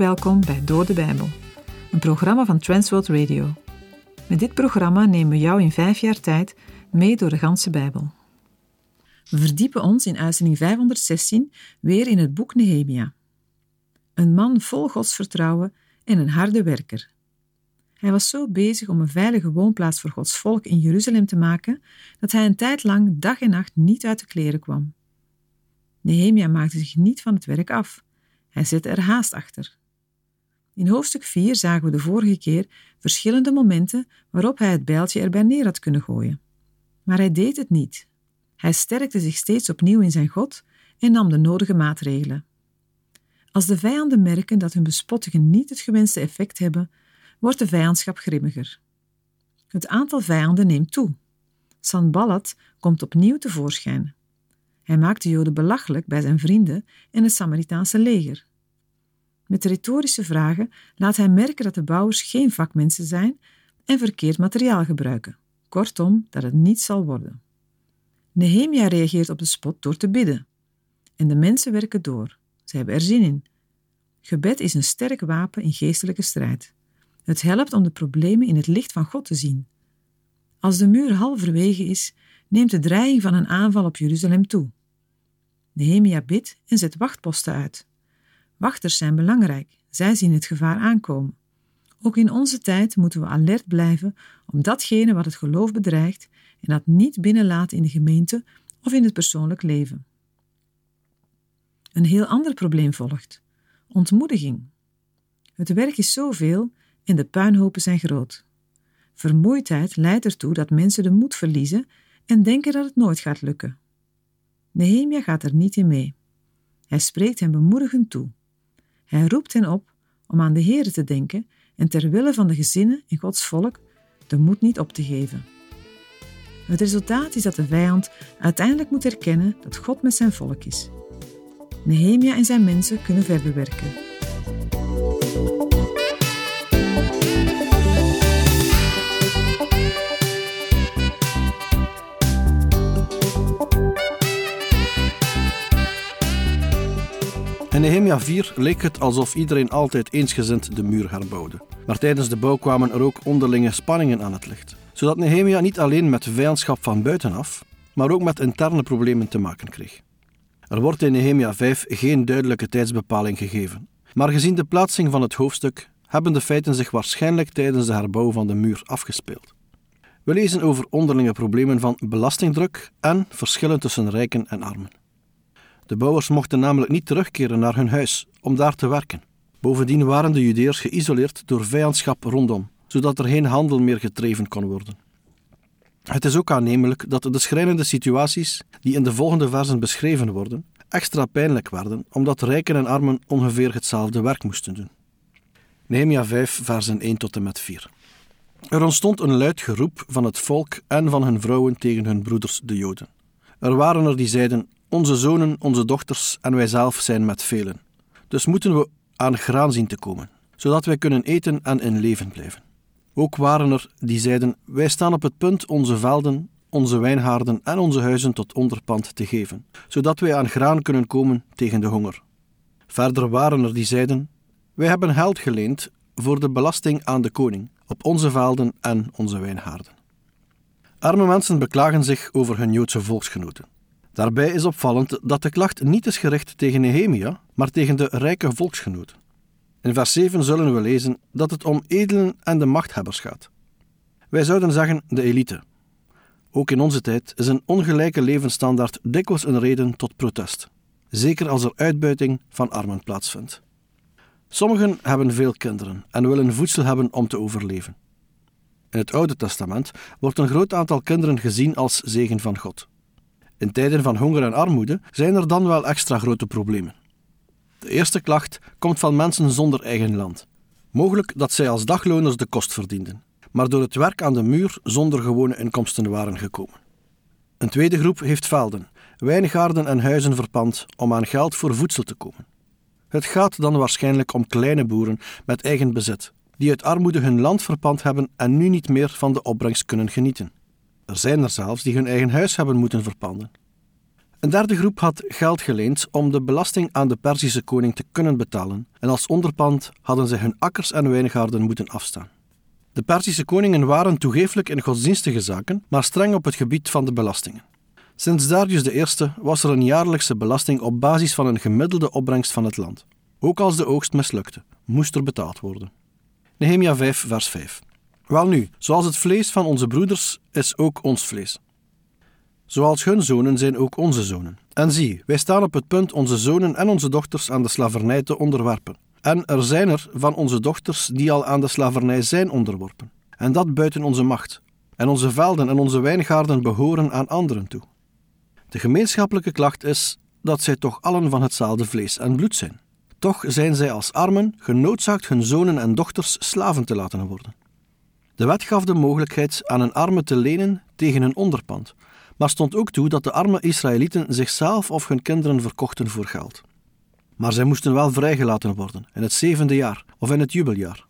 Welkom bij Door de Bijbel, een programma van Transworld Radio. Met dit programma nemen we jou in vijf jaar tijd mee door de ganse Bijbel. We verdiepen ons in uitzending 516 weer in het boek Nehemia. Een man vol godsvertrouwen en een harde werker. Hij was zo bezig om een veilige woonplaats voor Gods volk in Jeruzalem te maken dat hij een tijd lang dag en nacht niet uit de kleren kwam. Nehemia maakte zich niet van het werk af. Hij zette er haast achter. In hoofdstuk 4 zagen we de vorige keer verschillende momenten waarop hij het bijltje erbij neer had kunnen gooien. Maar hij deed het niet. Hij sterkte zich steeds opnieuw in zijn God en nam de nodige maatregelen. Als de vijanden merken dat hun bespottingen niet het gewenste effect hebben, wordt de vijandschap grimmiger. Het aantal vijanden neemt toe. Sanballat komt opnieuw tevoorschijn. Hij maakt de Joden belachelijk bij zijn vrienden en het Samaritaanse leger. Met retorische vragen laat hij merken dat de bouwers geen vakmensen zijn en verkeerd materiaal gebruiken. Kortom, dat het niet zal worden. Nehemia reageert op de spot door te bidden. En de mensen werken door. Ze hebben er zin in. Gebed is een sterk wapen in geestelijke strijd. Het helpt om de problemen in het licht van God te zien. Als de muur halverwege is, neemt de dreiging van een aanval op Jeruzalem toe. Nehemia bidt en zet wachtposten uit. Wachters zijn belangrijk, zij zien het gevaar aankomen. Ook in onze tijd moeten we alert blijven om datgene wat het geloof bedreigt en dat niet binnenlaat in de gemeente of in het persoonlijk leven. Een heel ander probleem volgt: ontmoediging. Het werk is zoveel en de puinhopen zijn groot. Vermoeidheid leidt ertoe dat mensen de moed verliezen en denken dat het nooit gaat lukken. Nehemia gaat er niet in mee. Hij spreekt hen bemoedigend toe. Hij roept hen op om aan de Heer te denken en ter wille van de gezinnen en Gods volk de moed niet op te geven. Het resultaat is dat de vijand uiteindelijk moet erkennen dat God met zijn volk is. Nehemia en zijn mensen kunnen verder werken. In Nehemia 4 leek het alsof iedereen altijd eensgezind de muur herbouwde. Maar tijdens de bouw kwamen er ook onderlinge spanningen aan het licht, zodat Nehemia niet alleen met vijandschap van buitenaf, maar ook met interne problemen te maken kreeg. Er wordt in Nehemia 5 geen duidelijke tijdsbepaling gegeven, maar gezien de plaatsing van het hoofdstuk hebben de feiten zich waarschijnlijk tijdens de herbouw van de muur afgespeeld. We lezen over onderlinge problemen van belastingdruk en verschillen tussen rijken en armen. De bouwers mochten namelijk niet terugkeren naar hun huis om daar te werken. Bovendien waren de Judeërs geïsoleerd door vijandschap rondom, zodat er geen handel meer gedreven kon worden. Het is ook aannemelijk dat de schrijnende situaties die in de volgende versen beschreven worden, extra pijnlijk werden, omdat rijken en armen ongeveer hetzelfde werk moesten doen. Nehemia 5, versen 1 tot en met 4. Er ontstond een luid geroep van het volk en van hun vrouwen tegen hun broeders, de Joden. Er waren er die zeiden: onze zonen, onze dochters en wij zelf zijn met velen. Dus moeten we aan graan zien te komen, zodat wij kunnen eten en in leven blijven. Ook waren er die zeiden: Wij staan op het punt onze velden, onze wijnhaarden en onze huizen tot onderpand te geven, zodat wij aan graan kunnen komen tegen de honger. Verder waren er die zeiden: Wij hebben geld geleend voor de belasting aan de koning op onze velden en onze wijnhaarden. Arme mensen beklagen zich over hun Joodse volksgenoten. Daarbij is opvallend dat de klacht niet is gericht tegen Nehemia, maar tegen de rijke volksgenoten. In vers 7 zullen we lezen dat het om edelen en de machthebbers gaat. Wij zouden zeggen de elite. Ook in onze tijd is een ongelijke levensstandaard dikwijls een reden tot protest, zeker als er uitbuiting van armen plaatsvindt. Sommigen hebben veel kinderen en willen voedsel hebben om te overleven. In het Oude Testament wordt een groot aantal kinderen gezien als zegen van God. In tijden van honger en armoede zijn er dan wel extra grote problemen. De eerste klacht komt van mensen zonder eigen land. Mogelijk dat zij als dagloners de kost verdienden, maar door het werk aan de muur zonder gewone inkomsten waren gekomen. Een tweede groep heeft velden, wijngaarden en huizen verpand om aan geld voor voedsel te komen. Het gaat dan waarschijnlijk om kleine boeren met eigen bezit, die uit armoede hun land verpand hebben en nu niet meer van de opbrengst kunnen genieten. Er zijn er zelfs die hun eigen huis hebben moeten verpanden. Een derde groep had geld geleend om de belasting aan de Perzische koning te kunnen betalen, en als onderpand hadden zij hun akkers en wijngaarden moeten afstaan. De Perzische koningen waren toegeeflijk in godsdienstige zaken, maar streng op het gebied van de belastingen. Sinds Darius I was er een jaarlijkse belasting op basis van een gemiddelde opbrengst van het land. Ook als de oogst mislukte, moest er betaald worden. Nehemia 5, vers 5. Welnu, zoals het vlees van onze broeders is ook ons vlees. Zoals hun zonen zijn ook onze zonen. En zie, wij staan op het punt onze zonen en onze dochters aan de slavernij te onderwerpen. En er zijn er van onze dochters die al aan de slavernij zijn onderworpen. En dat buiten onze macht. En onze velden en onze wijngaarden behoren aan anderen toe. De gemeenschappelijke klacht is dat zij toch allen van hetzelfde vlees en bloed zijn. Toch zijn zij als armen genoodzaakt hun zonen en dochters slaven te laten worden. De wet gaf de mogelijkheid aan een arme te lenen tegen een onderpand, maar stond ook toe dat de arme Israëlieten zichzelf of hun kinderen verkochten voor geld. Maar zij moesten wel vrijgelaten worden in het zevende jaar of in het jubeljaar.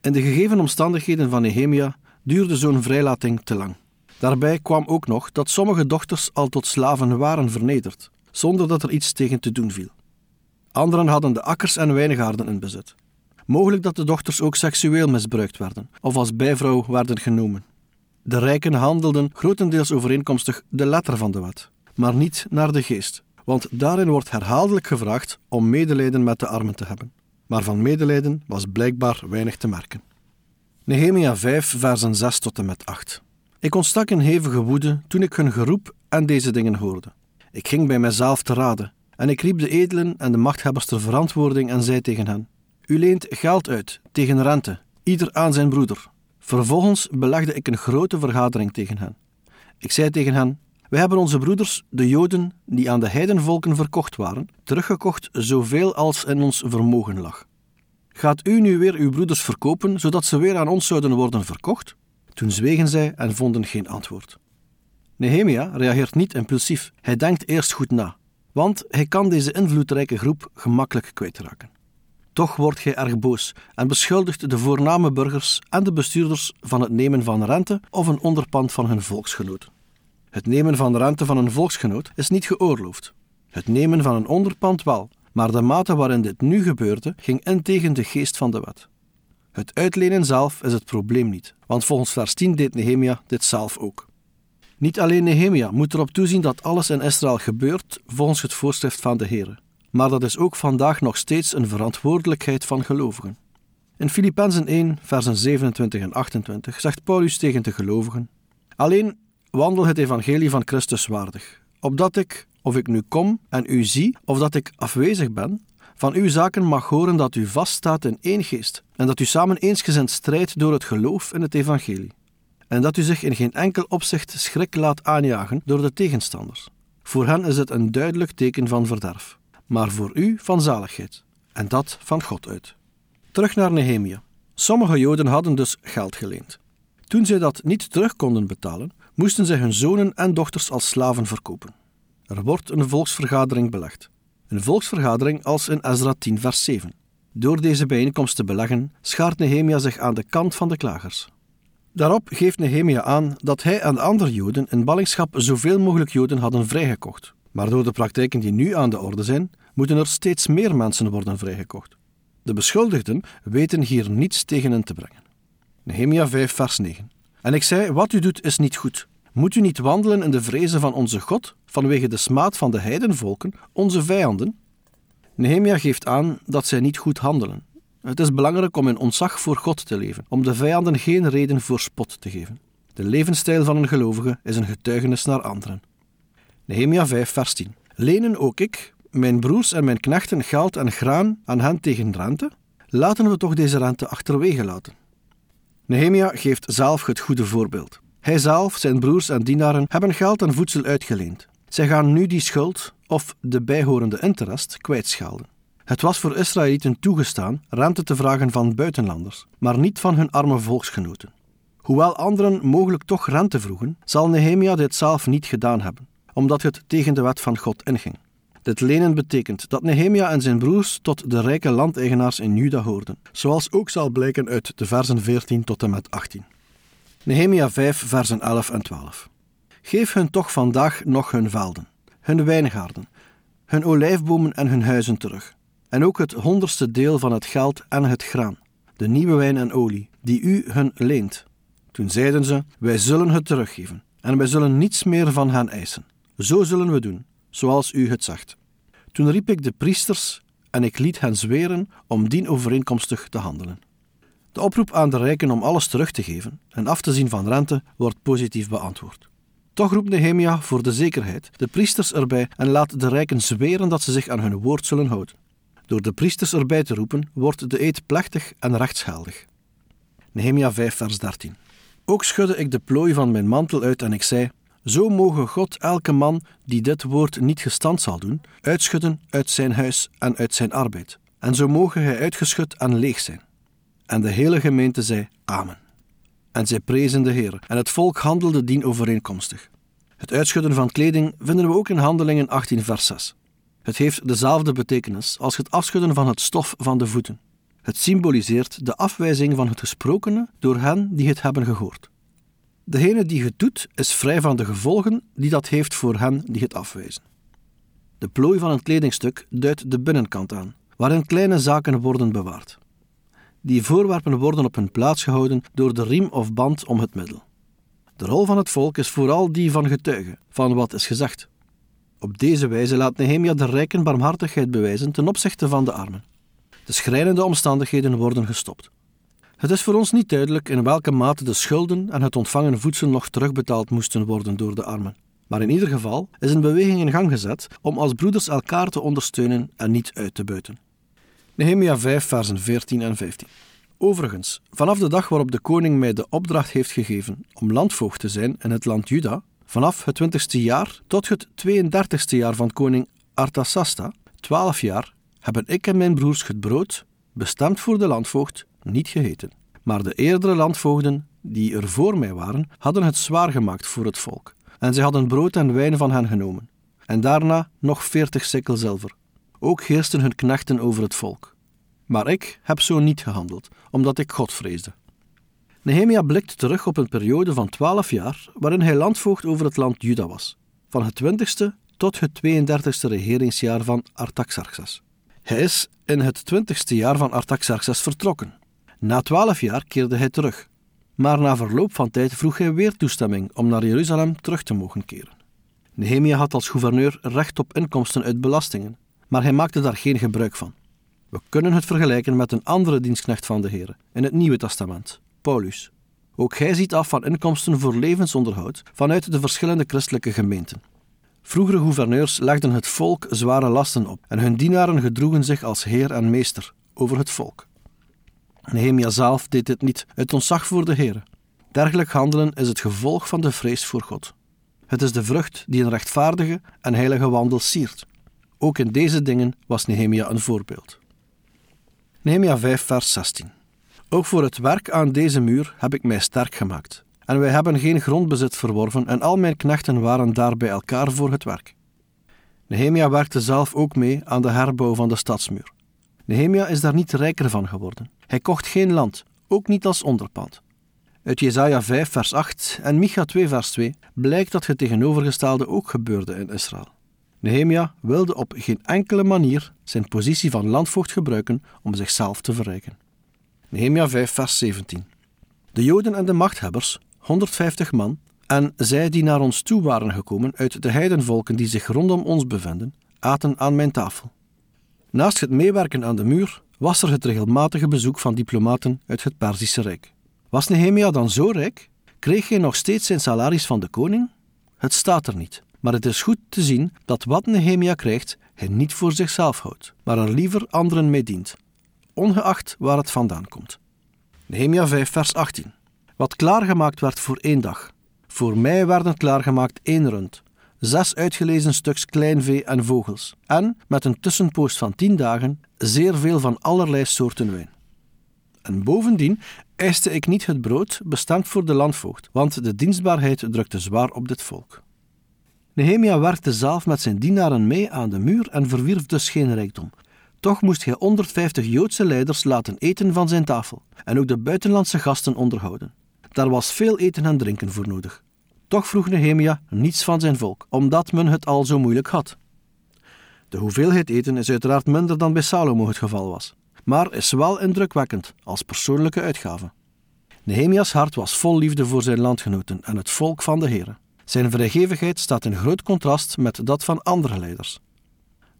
In de gegeven omstandigheden van Nehemia duurde zo'n vrijlating te lang. Daarbij kwam ook nog dat sommige dochters al tot slaven waren vernederd, zonder dat er iets tegen te doen viel. Anderen hadden de akkers en wijngaarden in bezit. Mogelijk dat de dochters ook seksueel misbruikt werden of als bijvrouw werden genomen. De rijken handelden grotendeels overeenkomstig de letter van de wet, maar niet naar de geest, want daarin wordt herhaaldelijk gevraagd om medelijden met de armen te hebben. Maar van medelijden was blijkbaar weinig te merken. Nehemia 5, versen 6 tot en met 8. Ik ontstak in hevige woede toen ik hun geroep en deze dingen hoorde. Ik ging bij mijzelf te raden, en ik riep de edelen en de machthebbers ter verantwoording en zei tegen hen: U leent geld uit tegen rente, ieder aan zijn broeder. Vervolgens belegde ik een grote vergadering tegen hen. Ik zei tegen hen: Wij hebben onze broeders, de Joden, die aan de heidenvolken verkocht waren, teruggekocht zoveel als in ons vermogen lag. Gaat u nu weer uw broeders verkopen, zodat ze weer aan ons zouden worden verkocht? Toen zwegen zij en vonden geen antwoord. Nehemia reageert niet impulsief. Hij denkt eerst goed na, want hij kan deze invloedrijke groep gemakkelijk kwijtraken. Toch wordt hij erg boos en beschuldigt de voorname burgers en de bestuurders van het nemen van rente of een onderpand van hun volksgenoten. Het nemen van rente van een volksgenoot is niet geoorloofd. Het nemen van een onderpand wel, maar de mate waarin dit nu gebeurde ging in tegen de geest van de wet. Het uitlenen zelf is het probleem niet, want volgens vers 10 deed Nehemia dit zelf ook. Niet alleen Nehemia moet erop toezien dat alles in Israël gebeurt volgens het voorschrift van de Heer, maar dat is ook vandaag nog steeds een verantwoordelijkheid van gelovigen. In Filippenzen 1, versen 27 en 28 zegt Paulus tegen de gelovigen: Alleen wandel het evangelie van Christus waardig, opdat ik, of ik nu kom en u zie, of dat ik afwezig ben, van uw zaken mag horen dat u vaststaat in één geest en dat u samen eensgezind strijdt door het geloof in het evangelie. En dat u zich in geen enkel opzicht schrik laat aanjagen door de tegenstanders. Voor hen is het een duidelijk teken van verderf, maar voor u van zaligheid, en dat van God uit. Terug naar Nehemia. Sommige Joden hadden dus geld geleend. Toen zij dat niet terug konden betalen, moesten zij hun zonen en dochters als slaven verkopen. Er wordt een volksvergadering belegd. Een volksvergadering als in Ezra 10, vers 7. Door deze bijeenkomst te beleggen, schaart Nehemia zich aan de kant van de klagers. Daarop geeft Nehemia aan dat hij en de andere Joden in ballingschap zoveel mogelijk Joden hadden vrijgekocht. Maar door de praktijken die nu aan de orde zijn, moeten er steeds meer mensen worden vrijgekocht. De beschuldigden weten hier niets tegen in te brengen. Nehemia 5, vers 9. En ik zei: Wat u doet is niet goed. Moet u niet wandelen in de vrezen van onze God, vanwege de smaad van de heidenvolken, onze vijanden? Nehemia geeft aan dat zij niet goed handelen. Het is belangrijk om in ontzag voor God te leven, om de vijanden geen reden voor spot te geven. De levensstijl van een gelovige is een getuigenis naar anderen. Nehemia 5, vers 10. Lenen ook ik, mijn broers en mijn knechten geld en graan aan hen tegen rente? Laten we toch deze rente achterwege laten. Nehemia geeft zelf het goede voorbeeld. Hij zelf, zijn broers en dienaren hebben geld en voedsel uitgeleend. Zij gaan nu die schuld of de bijhorende interest kwijtschelden. Het was voor Israëlieten toegestaan rente te vragen van buitenlanders, maar niet van hun arme volksgenoten. Hoewel anderen mogelijk toch rente vroegen, zal Nehemia dit zelf niet gedaan hebben, omdat het tegen de wet van God inging. Dit lenen betekent dat Nehemia en zijn broers tot de rijke landeigenaars in Juda hoorden, zoals ook zal blijken uit de versen 14 tot en met 18. Nehemia 5, versen 11 en 12. Geef hun toch vandaag nog hun velden. hun wijngaarden, hun olijfbomen en hun huizen terug. En ook het honderdste deel van het geld en het graan, de nieuwe wijn en olie, die u hun leent. Toen zeiden ze: Wij zullen het teruggeven, en wij zullen niets meer van hen eisen. Zo zullen we doen, zoals u het zegt. Toen riep ik de priesters en ik liet hen zweren om dien overeenkomstig te handelen. De oproep aan de rijken om alles terug te geven en af te zien van rente wordt positief beantwoord. Toch roept Nehemia voor de zekerheid de priesters erbij en laat de rijken zweren dat ze zich aan hun woord zullen houden. Door de priesters erbij te roepen, wordt de eed plechtig en rechtsgeldig. Nehemia 5, vers 13. Ook schudde ik de plooi van mijn mantel uit en ik zei: Zo mogen God elke man die dit woord niet gestand zal doen, uitschudden uit zijn huis en uit zijn arbeid. En zo mogen hij uitgeschud en leeg zijn. En de hele gemeente zei: Amen. En zij prezen de Heer, en het volk handelde dien overeenkomstig. Het uitschudden van kleding vinden we ook in Handelingen 18, vers 6. Het heeft dezelfde betekenis als het afschudden van het stof van de voeten. Het symboliseert de afwijzing van het gesprokene door hen die het hebben gehoord. Degene die het doet, is vrij van de gevolgen die dat heeft voor hen die het afwijzen. De plooi van een kledingstuk duidt de binnenkant aan, waarin kleine zaken worden bewaard. Die voorwerpen worden op hun plaats gehouden door de riem of band om het middel. De rol van het volk is vooral die van getuigen van wat is gezegd. Op deze wijze laat Nehemia de rijken barmhartigheid bewijzen ten opzichte van de armen. De schrijnende omstandigheden worden gestopt. Het is voor ons niet duidelijk in welke mate de schulden en het ontvangen voedsel nog terugbetaald moesten worden door de armen. Maar in ieder geval is een beweging in gang gezet om als broeders elkaar te ondersteunen en niet uit te buiten. Nehemia 5, versen 14 en 15. Overigens, vanaf de dag waarop de koning mij de opdracht heeft gegeven om landvoogd te zijn in het land Juda, vanaf het twintigste jaar tot het 32ste jaar van koning Artasasta, twaalf jaar, hebben ik en mijn broers het brood, bestemd voor de landvoogd, niet gegeten. Maar de eerdere landvoogden, die er voor mij waren, hadden het zwaar gemaakt voor het volk. En zij hadden brood en wijn van hen genomen. En daarna nog veertig sikkel zilver. Ook heersten hun knechten over het volk. Maar ik heb zo niet gehandeld, omdat ik God vreesde. Nehemia blikt terug op een periode van twaalf jaar waarin hij landvoogd over het land Juda was, van het twintigste tot het 32e regeringsjaar van Artaxerxes. Hij is in het twintigste jaar van Artaxerxes vertrokken. Na twaalf jaar keerde hij terug, maar na verloop van tijd vroeg hij weer toestemming om naar Jeruzalem terug te mogen keren. Nehemia had als gouverneur recht op inkomsten uit belastingen, maar hij maakte daar geen gebruik van. We kunnen het vergelijken met een andere dienstknecht van de Heer in het Nieuwe Testament, Paulus. Ook hij ziet af van inkomsten voor levensonderhoud vanuit de verschillende christelijke gemeenten. Vroegere gouverneurs legden het volk zware lasten op en hun dienaren gedroegen zich als heer en meester over het volk. Nehemia zelf deed dit niet uit ontzag voor de Heer. Dergelijk handelen is het gevolg van de vrees voor God. Het is de vrucht die een rechtvaardige en heilige wandel siert. Ook in deze dingen was Nehemia een voorbeeld. Nehemia 5, vers 16. Ook voor het werk aan deze muur heb ik mij sterk gemaakt. En wij hebben geen grondbezit verworven en al mijn knechten waren daar bij elkaar voor het werk. Nehemia werkte zelf ook mee aan de herbouw van de stadsmuur. Nehemia is daar niet rijker van geworden. Hij kocht geen land, ook niet als onderpand. Uit Jesaja 5 vers 8 en Micha 2 vers 2 blijkt dat het tegenovergestelde ook gebeurde in Israël. Nehemia wilde op geen enkele manier zijn positie van landvoogd gebruiken om zichzelf te verrijken. Nehemia 5 vers 17 De Joden en de machthebbers, 150 man, en zij die naar ons toe waren gekomen uit de heidenvolken die zich rondom ons bevinden, aten aan mijn tafel. Naast het meewerken aan de muur was er het regelmatige bezoek van diplomaten uit het Perzische Rijk. Was Nehemia dan zo rijk? Kreeg hij nog steeds zijn salaris van de koning? Het staat er niet, maar het is goed te zien dat wat Nehemia krijgt, hij niet voor zichzelf houdt, maar er liever anderen mee dient, ongeacht waar het vandaan komt. Nehemia 5, vers 18. Wat klaargemaakt werd voor één dag. Voor mij werden klaargemaakt één rund, zes uitgelezen stuks kleinvee en vogels, en, met een tussenpoos van tien dagen, zeer veel van allerlei soorten wijn. En bovendien eiste ik niet het brood bestemd voor de landvoogd, want de dienstbaarheid drukte zwaar op dit volk. Nehemia werkte zelf met zijn dienaren mee aan de muur en verwierf dus geen rijkdom. Toch moest hij 150 Joodse leiders laten eten van zijn tafel en ook de buitenlandse gasten onderhouden. Daar was veel eten en drinken voor nodig. Toch vroeg Nehemia niets van zijn volk, omdat men het al zo moeilijk had. De hoeveelheid eten is uiteraard minder dan bij Salomo het geval was, maar is wel indrukwekkend als persoonlijke uitgave. Nehemia's hart was vol liefde voor zijn landgenoten en het volk van de Heer. Zijn vrijgevigheid staat in groot contrast met dat van andere leiders.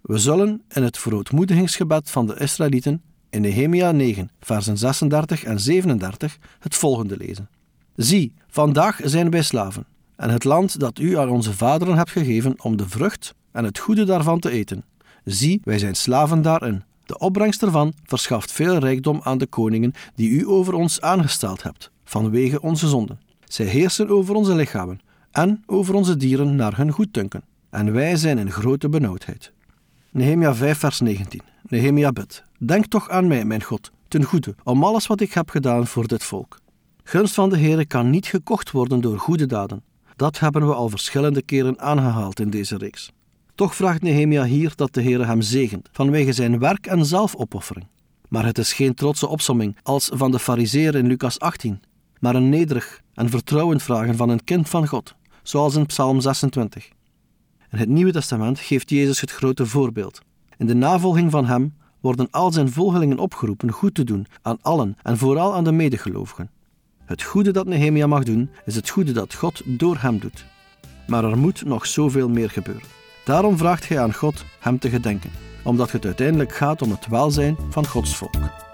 We zullen in het verootmoedigingsgebed van de Israëlieten in Nehemia 9, versen 36 en 37 het volgende lezen. Zie, vandaag zijn wij slaven, en het land dat u aan onze vaderen hebt gegeven om de vrucht en het goede daarvan te eten. Zie, wij zijn slaven daarin. De opbrengst ervan verschaft veel rijkdom aan de koningen die u over ons aangesteld hebt, vanwege onze zonden. Zij heersen over onze lichamen en over onze dieren naar hun goeddunken. En wij zijn in grote benauwdheid. Nehemia 5, vers 19. Nehemia bidt: Denk toch aan mij, mijn God, ten goede, om alles wat ik heb gedaan voor dit volk. Gunst van de Heere kan niet gekocht worden door goede daden. Dat hebben we al verschillende keren aangehaald in deze reeks. Toch vraagt Nehemia hier dat de Heere hem zegent, vanwege zijn werk en zelfopoffering. Maar het is geen trotse opsomming als van de fariseer in Lucas 18, maar een nederig en vertrouwend vragen van een kind van God, zoals in Psalm 26. In het Nieuwe Testament geeft Jezus het grote voorbeeld. In de navolging van hem worden al zijn volgelingen opgeroepen goed te doen aan allen en vooral aan de medegelovigen. Het goede dat Nehemia mag doen, is het goede dat God door hem doet. Maar er moet nog zoveel meer gebeuren. Daarom vraagt hij aan God hem te gedenken, omdat het uiteindelijk gaat om het welzijn van Gods volk.